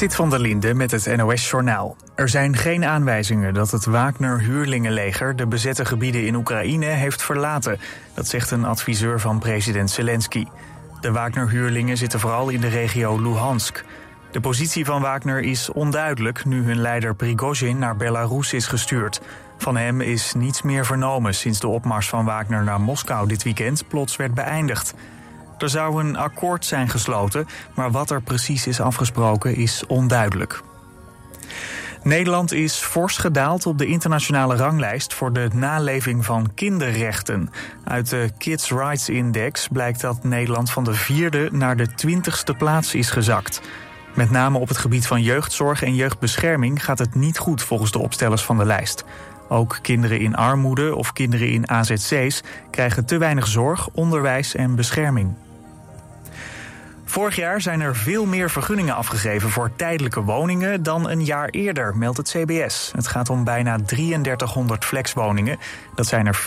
Sit van der Linde met het NOS-journaal. Er zijn geen aanwijzingen dat het Wagner-huurlingenleger de bezette gebieden in Oekraïne heeft verlaten. Dat zegt een adviseur van president Zelensky. De Wagner-huurlingen zitten vooral in de regio Luhansk. De positie van Wagner is onduidelijk nu hun leider Prigozhin naar Belarus is gestuurd. Van hem is niets meer vernomen sinds de opmars van Wagner naar Moskou dit weekend plots werd beëindigd. Er zou een akkoord zijn gesloten, maar wat er precies is afgesproken is onduidelijk. Nederland is fors gedaald op de internationale ranglijst voor de naleving van kinderrechten. Uit de Kids Rights Index blijkt dat Nederland van de vierde naar de twintigste plaats is gezakt. Met name op het gebied van jeugdzorg en jeugdbescherming gaat het niet goed volgens de opstellers van de lijst. Ook kinderen in armoede of kinderen in AZC's krijgen te weinig zorg, onderwijs en bescherming. Vorig jaar zijn er veel meer vergunningen afgegeven voor tijdelijke woningen dan een jaar eerder, meldt het CBS. Het gaat om bijna 3300 flexwoningen. Dat zijn er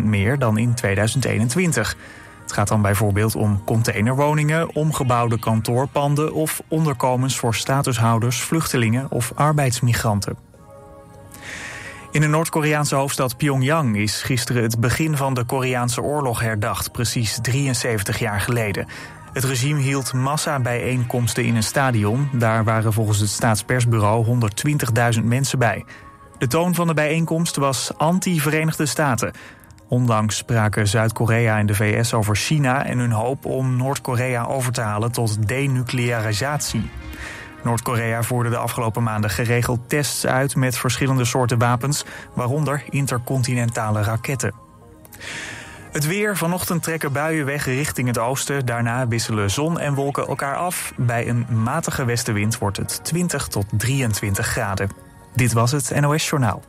40% meer dan in 2021. Het gaat dan bijvoorbeeld om containerwoningen, omgebouwde kantoorpanden of onderkomens voor statushouders, vluchtelingen of arbeidsmigranten. In de Noord-Koreaanse hoofdstad Pyongyang is gisteren het begin van de Koreaanse oorlog herdacht, precies 73 jaar geleden. Het regime hield massa-bijeenkomsten in een stadion. Daar waren volgens het staatspersbureau 120.000 mensen bij. De toon van de bijeenkomst was anti-Verenigde Staten. Onlangs spraken Zuid-Korea en de VS over China en hun hoop om Noord-Korea over te halen tot denuclearisatie. Noord-Korea voerde de afgelopen maanden geregeld tests uit met verschillende soorten wapens, waaronder intercontinentale raketten. Het weer. Vanochtend trekken buien weg richting het oosten. Daarna wisselen zon en wolken elkaar af. Bij een matige westenwind wordt het 20 tot 23 graden. Dit was het NOS Journaal.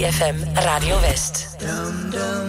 3FM Radio West. Only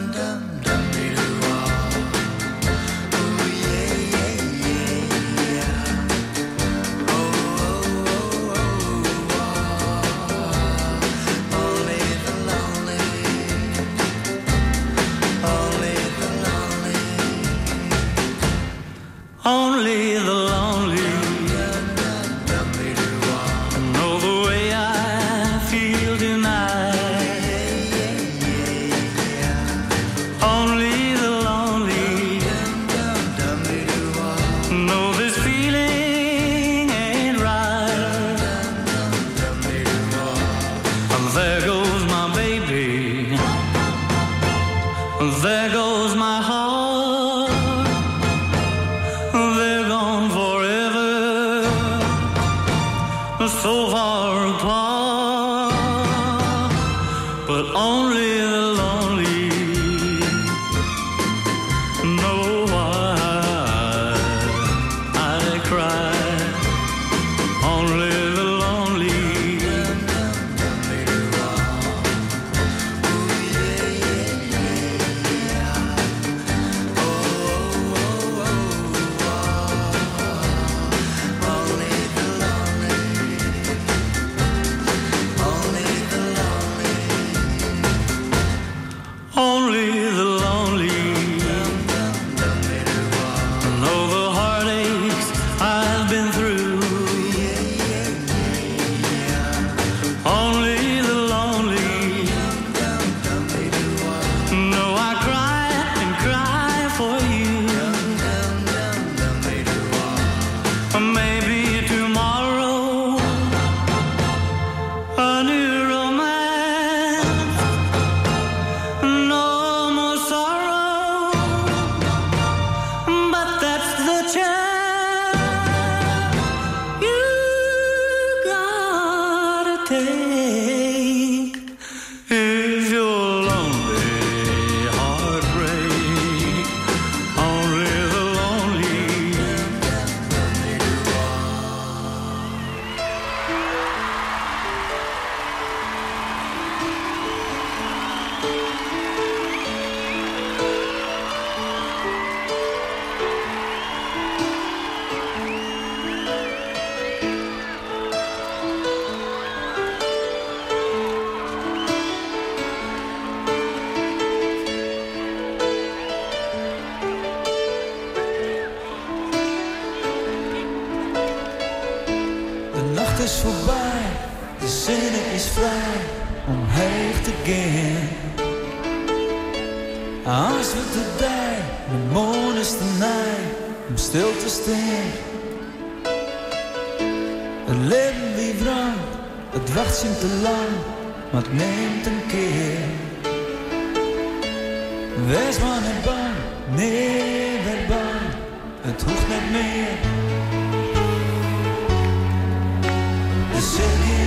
De zin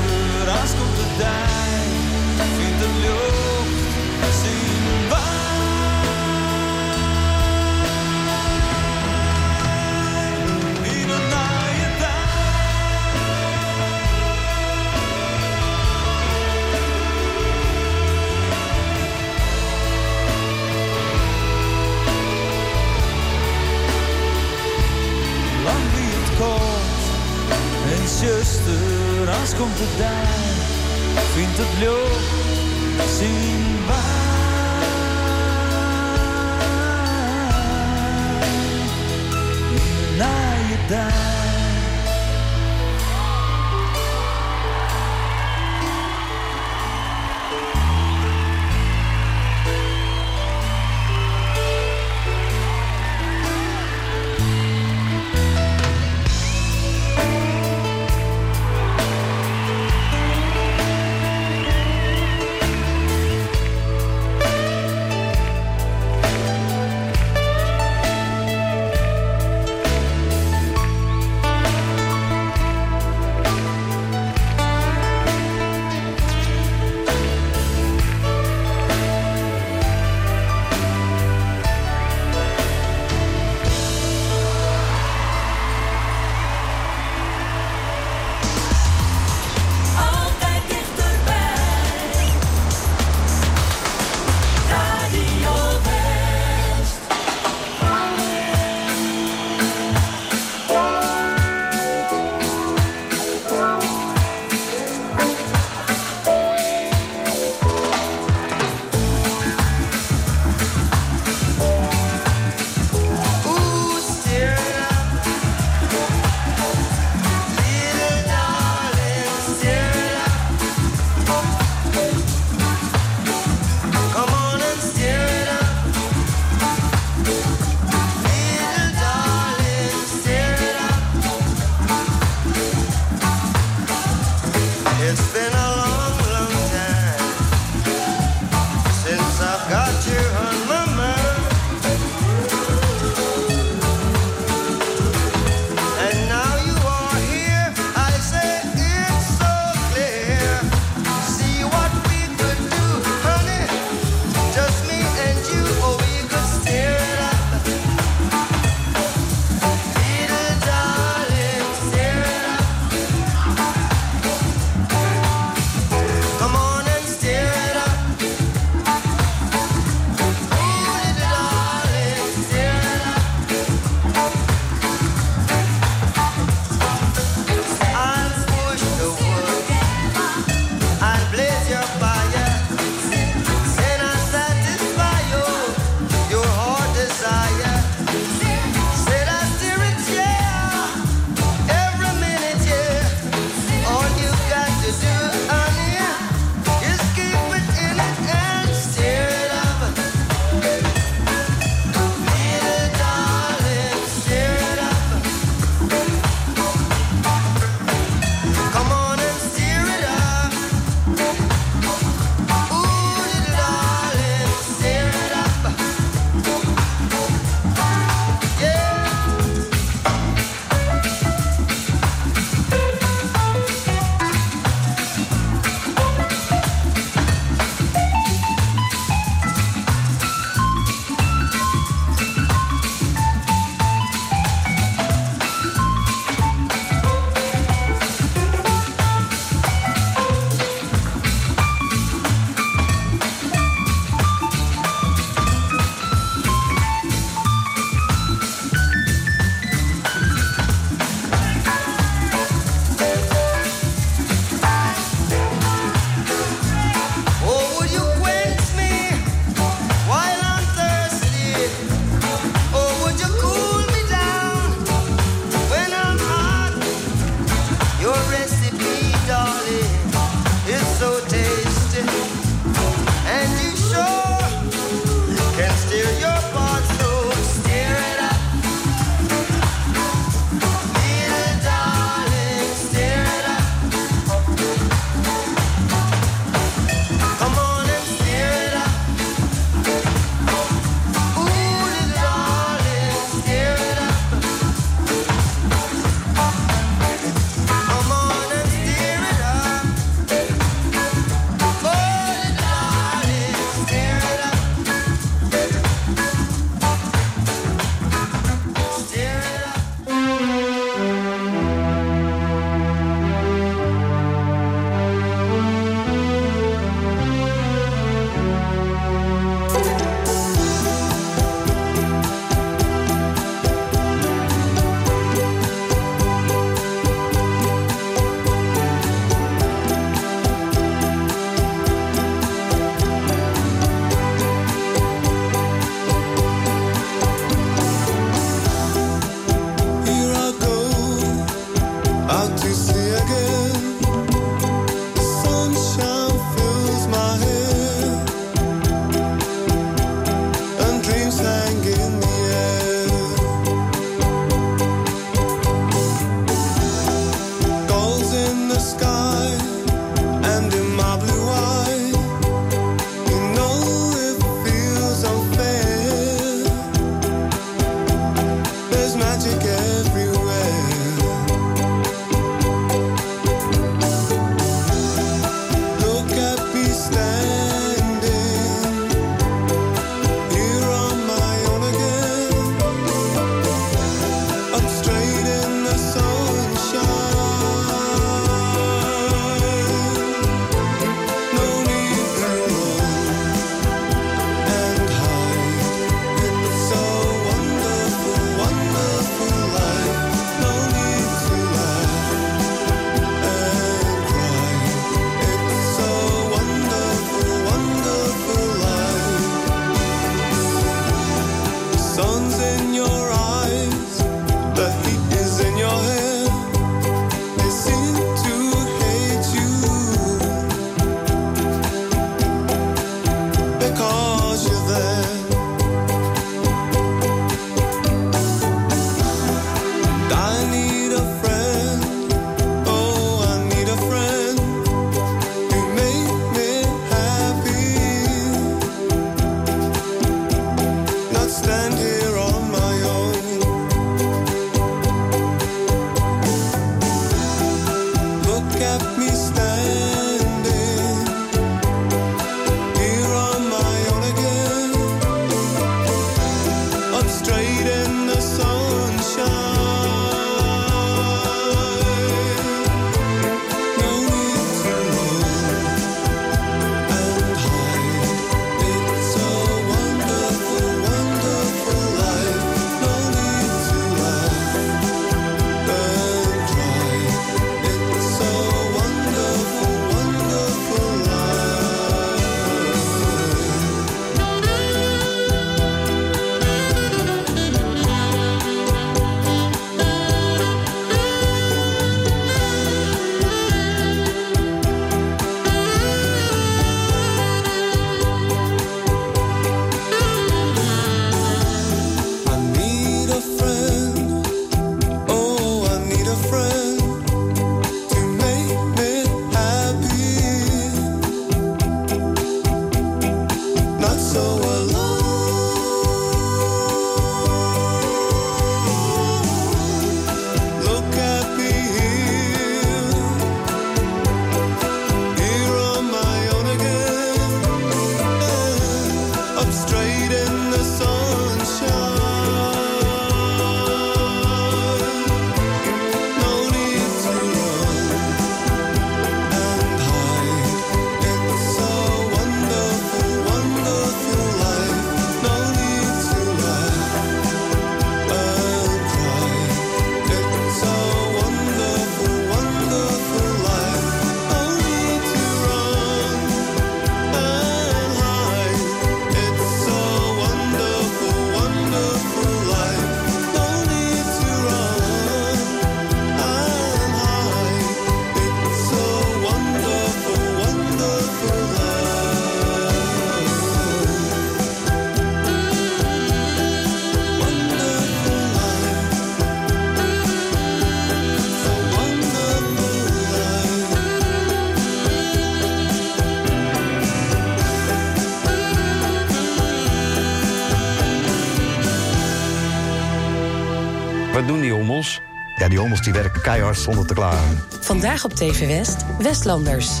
Thomas die werken keihard zonder te klagen. Vandaag op TV West, Westlanders.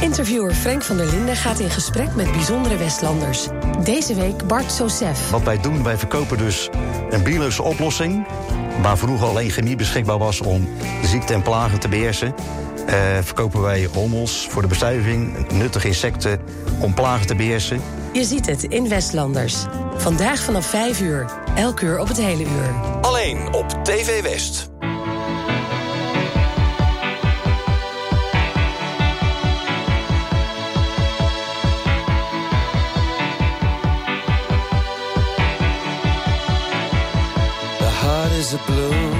Interviewer Frank van der Linden gaat in gesprek met bijzondere Westlanders. Deze week Bart Sosef. Wat wij doen, wij verkopen dus een biologische oplossing... waar vroeger alleen chemie beschikbaar was om ziekte en plagen te beheersen... Eh, verkopen wij hommels voor de bestuiving, nuttige insecten om plagen te beheersen. Je ziet het in Westlanders. Vandaag vanaf 5 uur, elk uur op het hele uur. Alleen op TV West. is a blue.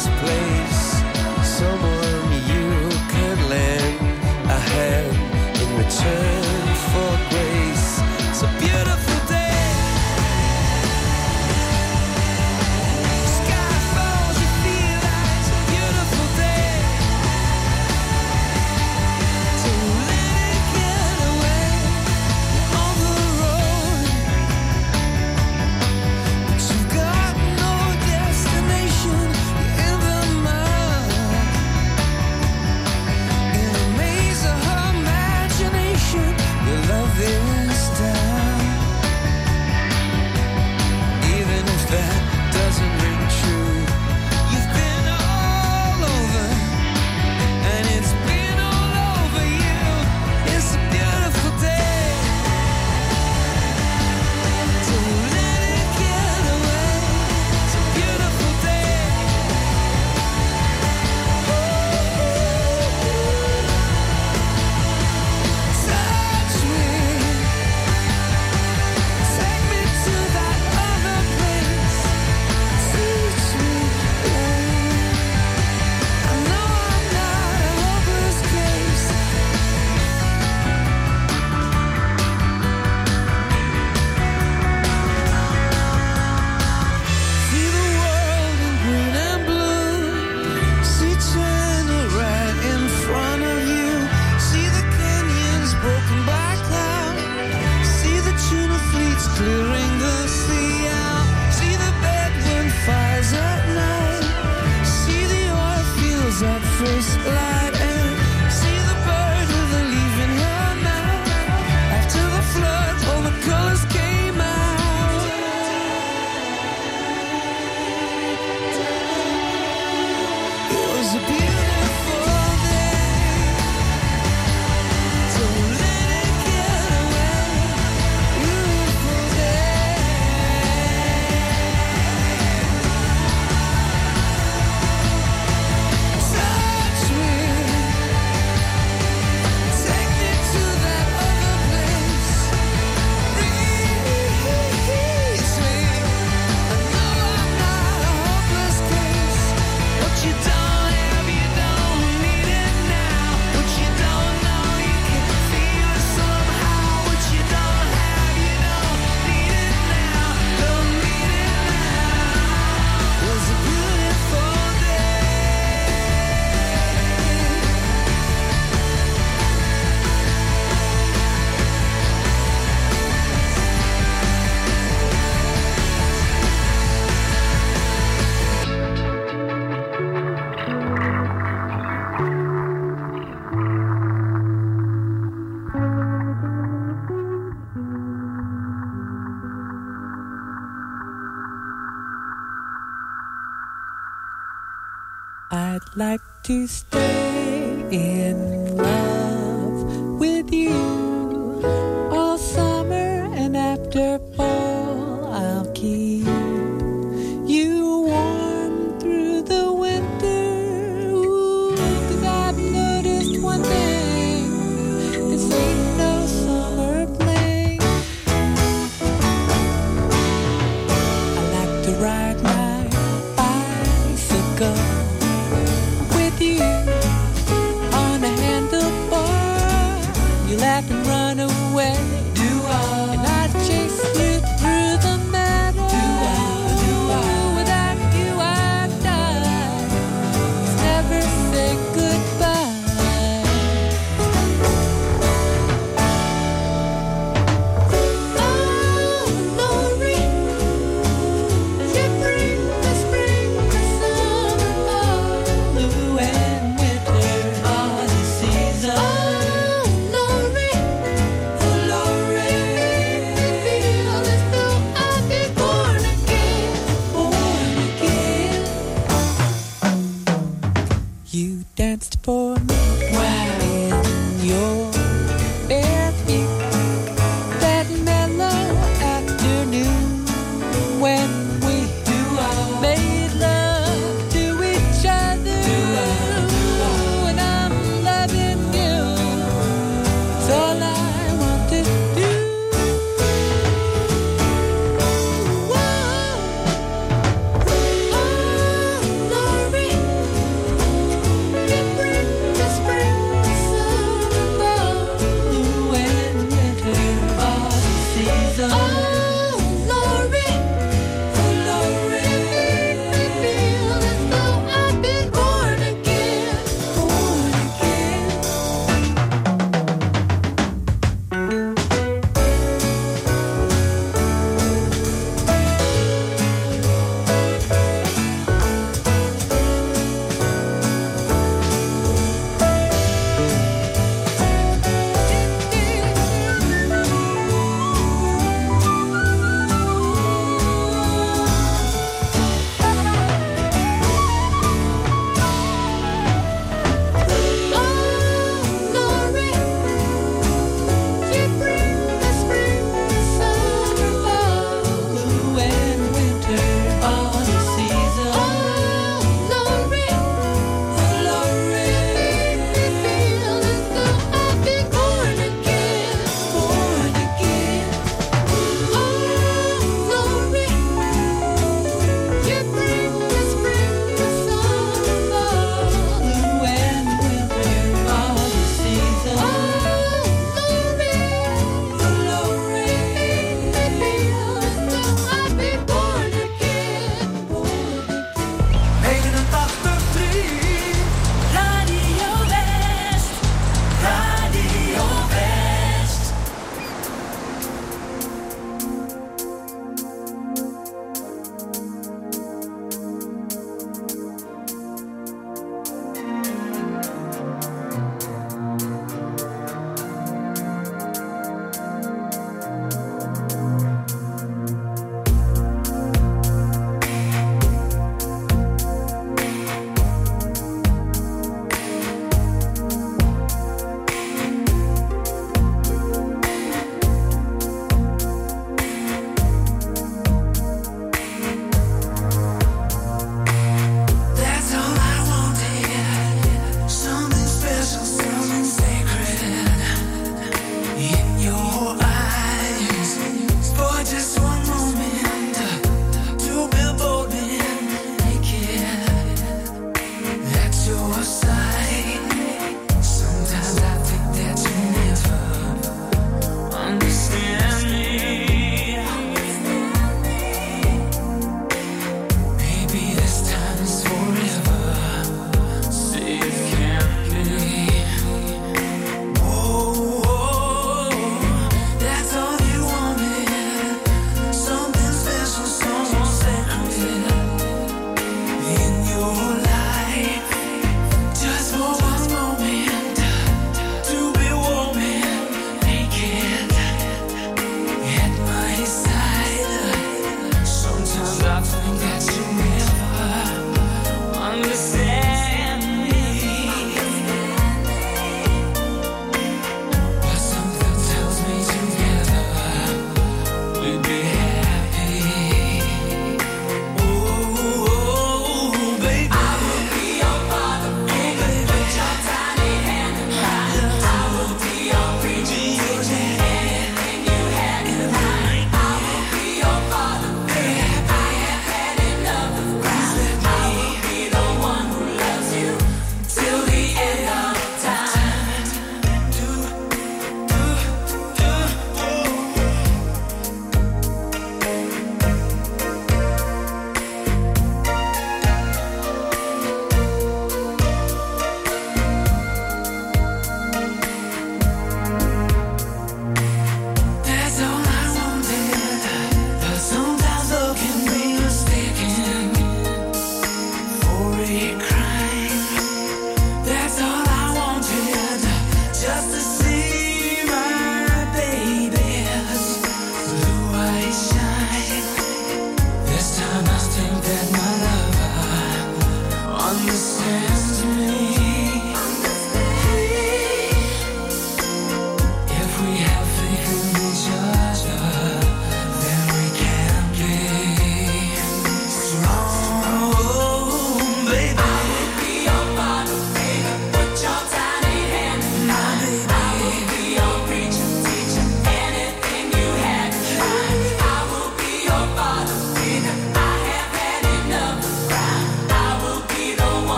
this place. to stay in love with you all summer and after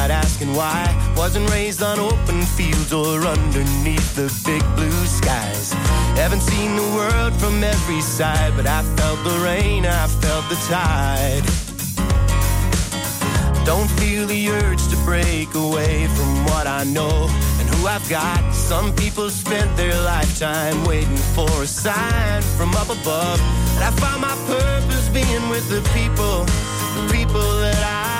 not asking why. Wasn't raised on open fields or underneath the big blue skies. Haven't seen the world from every side, but I felt the rain, I felt the tide. Don't feel the urge to break away from what I know and who I've got. Some people spent their lifetime waiting for a sign from up above. And I found my purpose being with the people, the people that I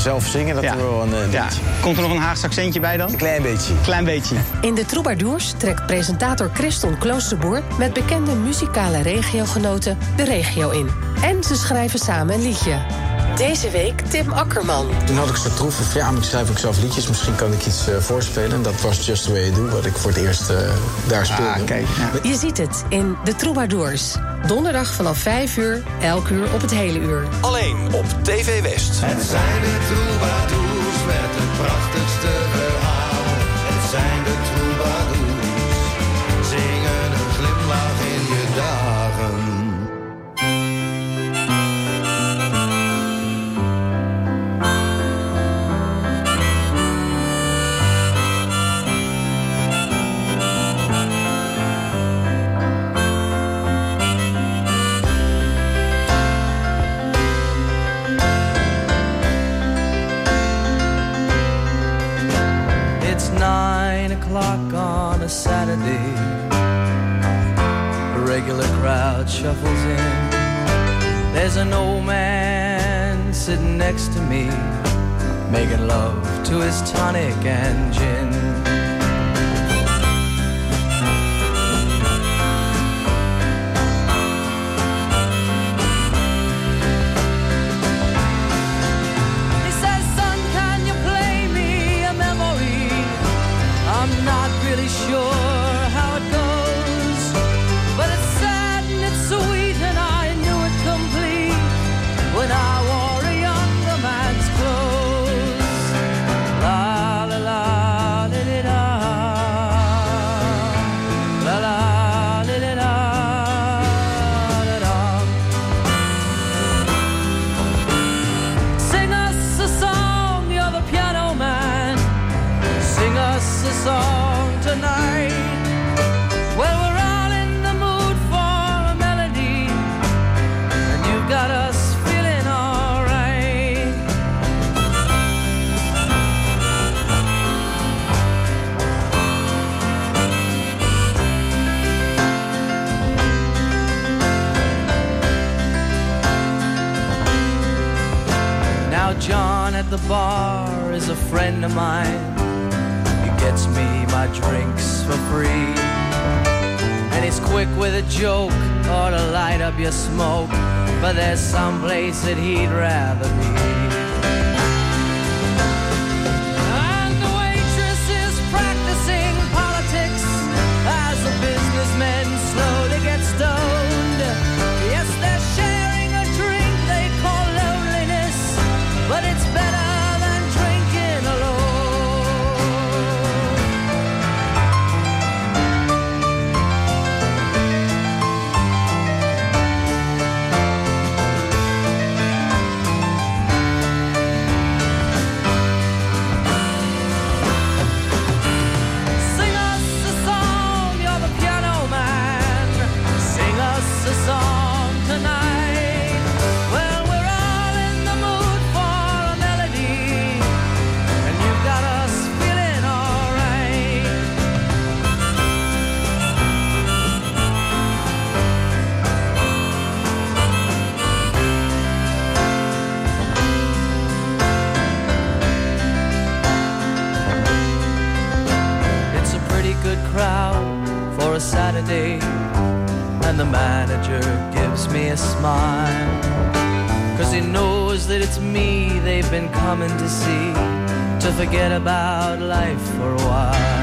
Zelf zingen, dat Ja. wel een eh, Ja. Komt er nog een Haagse accentje bij dan? Een klein beetje. Klein beetje. In de Troubadours trekt presentator Christon Kloosterboer... met bekende muzikale regiogenoten de regio in. En ze schrijven samen een liedje. Deze week Tim Akkerman. Toen had ik zo troeven van ja, maar ik schrijf ook zelf liedjes. Misschien kan ik iets eh, voorspelen. En dat was Just The Way I Do, wat ik voor het eerst eh, daar speelde. Ah, kijk. Ja. Je ziet het in de Troubadours. Donderdag vanaf 5 uur, elk uur op het hele uur. Alleen op TV West. Het zijn de troubadours met het prachtigste drinks for free. And he's quick with a joke or to light up your smoke. But there's some place that he'd rather be. And the manager gives me a smile. Cause he knows that it's me they've been coming to see to forget about life for a while.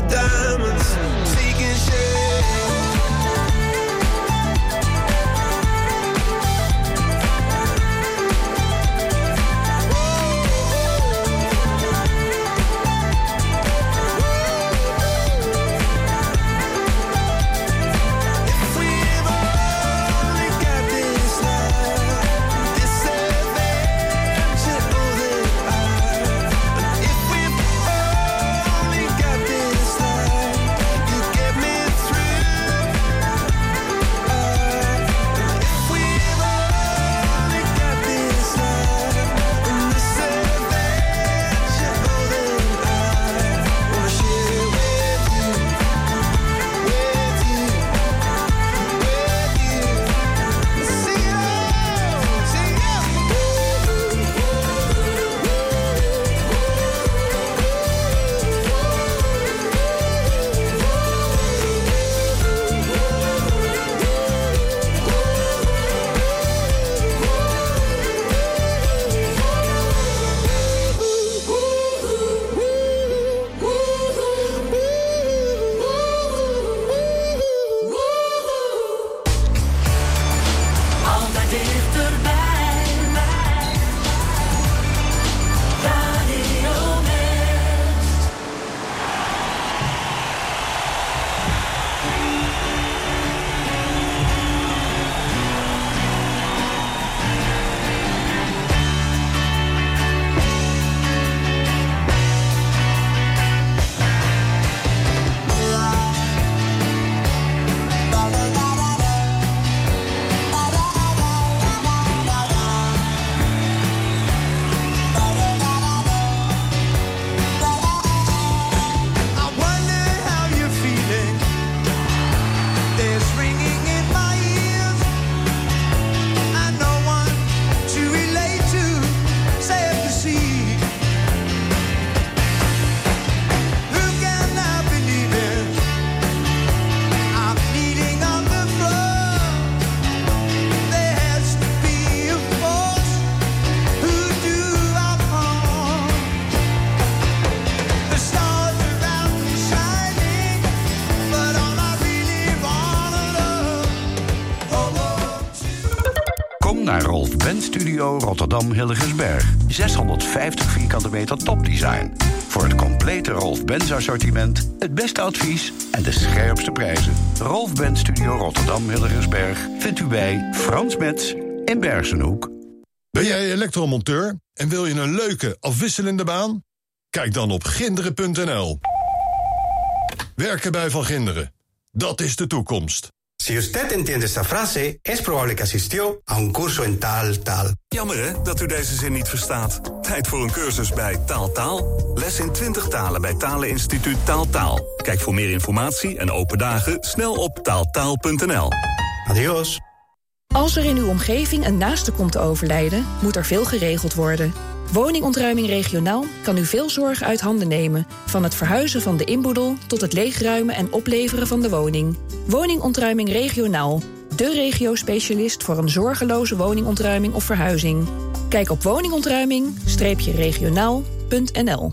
Diamonds Studio Rotterdam Hilligensberg. 650 vierkante meter topdesign. Voor het complete Rolf Benz assortiment, het beste advies en de scherpste prijzen. Rolf Ben Studio Rotterdam Hilligensberg vindt u bij Frans Metz in Bergenhoek. Ben jij elektromonteur en wil je een leuke, afwisselende baan? Kijk dan op ginderen.nl. Werken bij Van Ginderen. Dat is de toekomst. Si usted entiende esta frase, es probable que asistió a un curso en tal, tal. Jammer hè, dat u deze zin niet verstaat. Tijd voor een cursus bij Taal Taal. Les in 20 talen bij Taleninstituut Taal Taal. Kijk voor meer informatie en open dagen snel op taaltaal.nl. Adios. Als er in uw omgeving een naaste komt te overlijden, moet er veel geregeld worden. Woningontruiming regionaal kan u veel zorg uit handen nemen. Van het verhuizen van de inboedel tot het leegruimen en opleveren van de woning. Woningontruiming regionaal. De regio-specialist voor een zorgeloze woningontruiming of verhuizing. Kijk op woningontruiming-regionaal.nl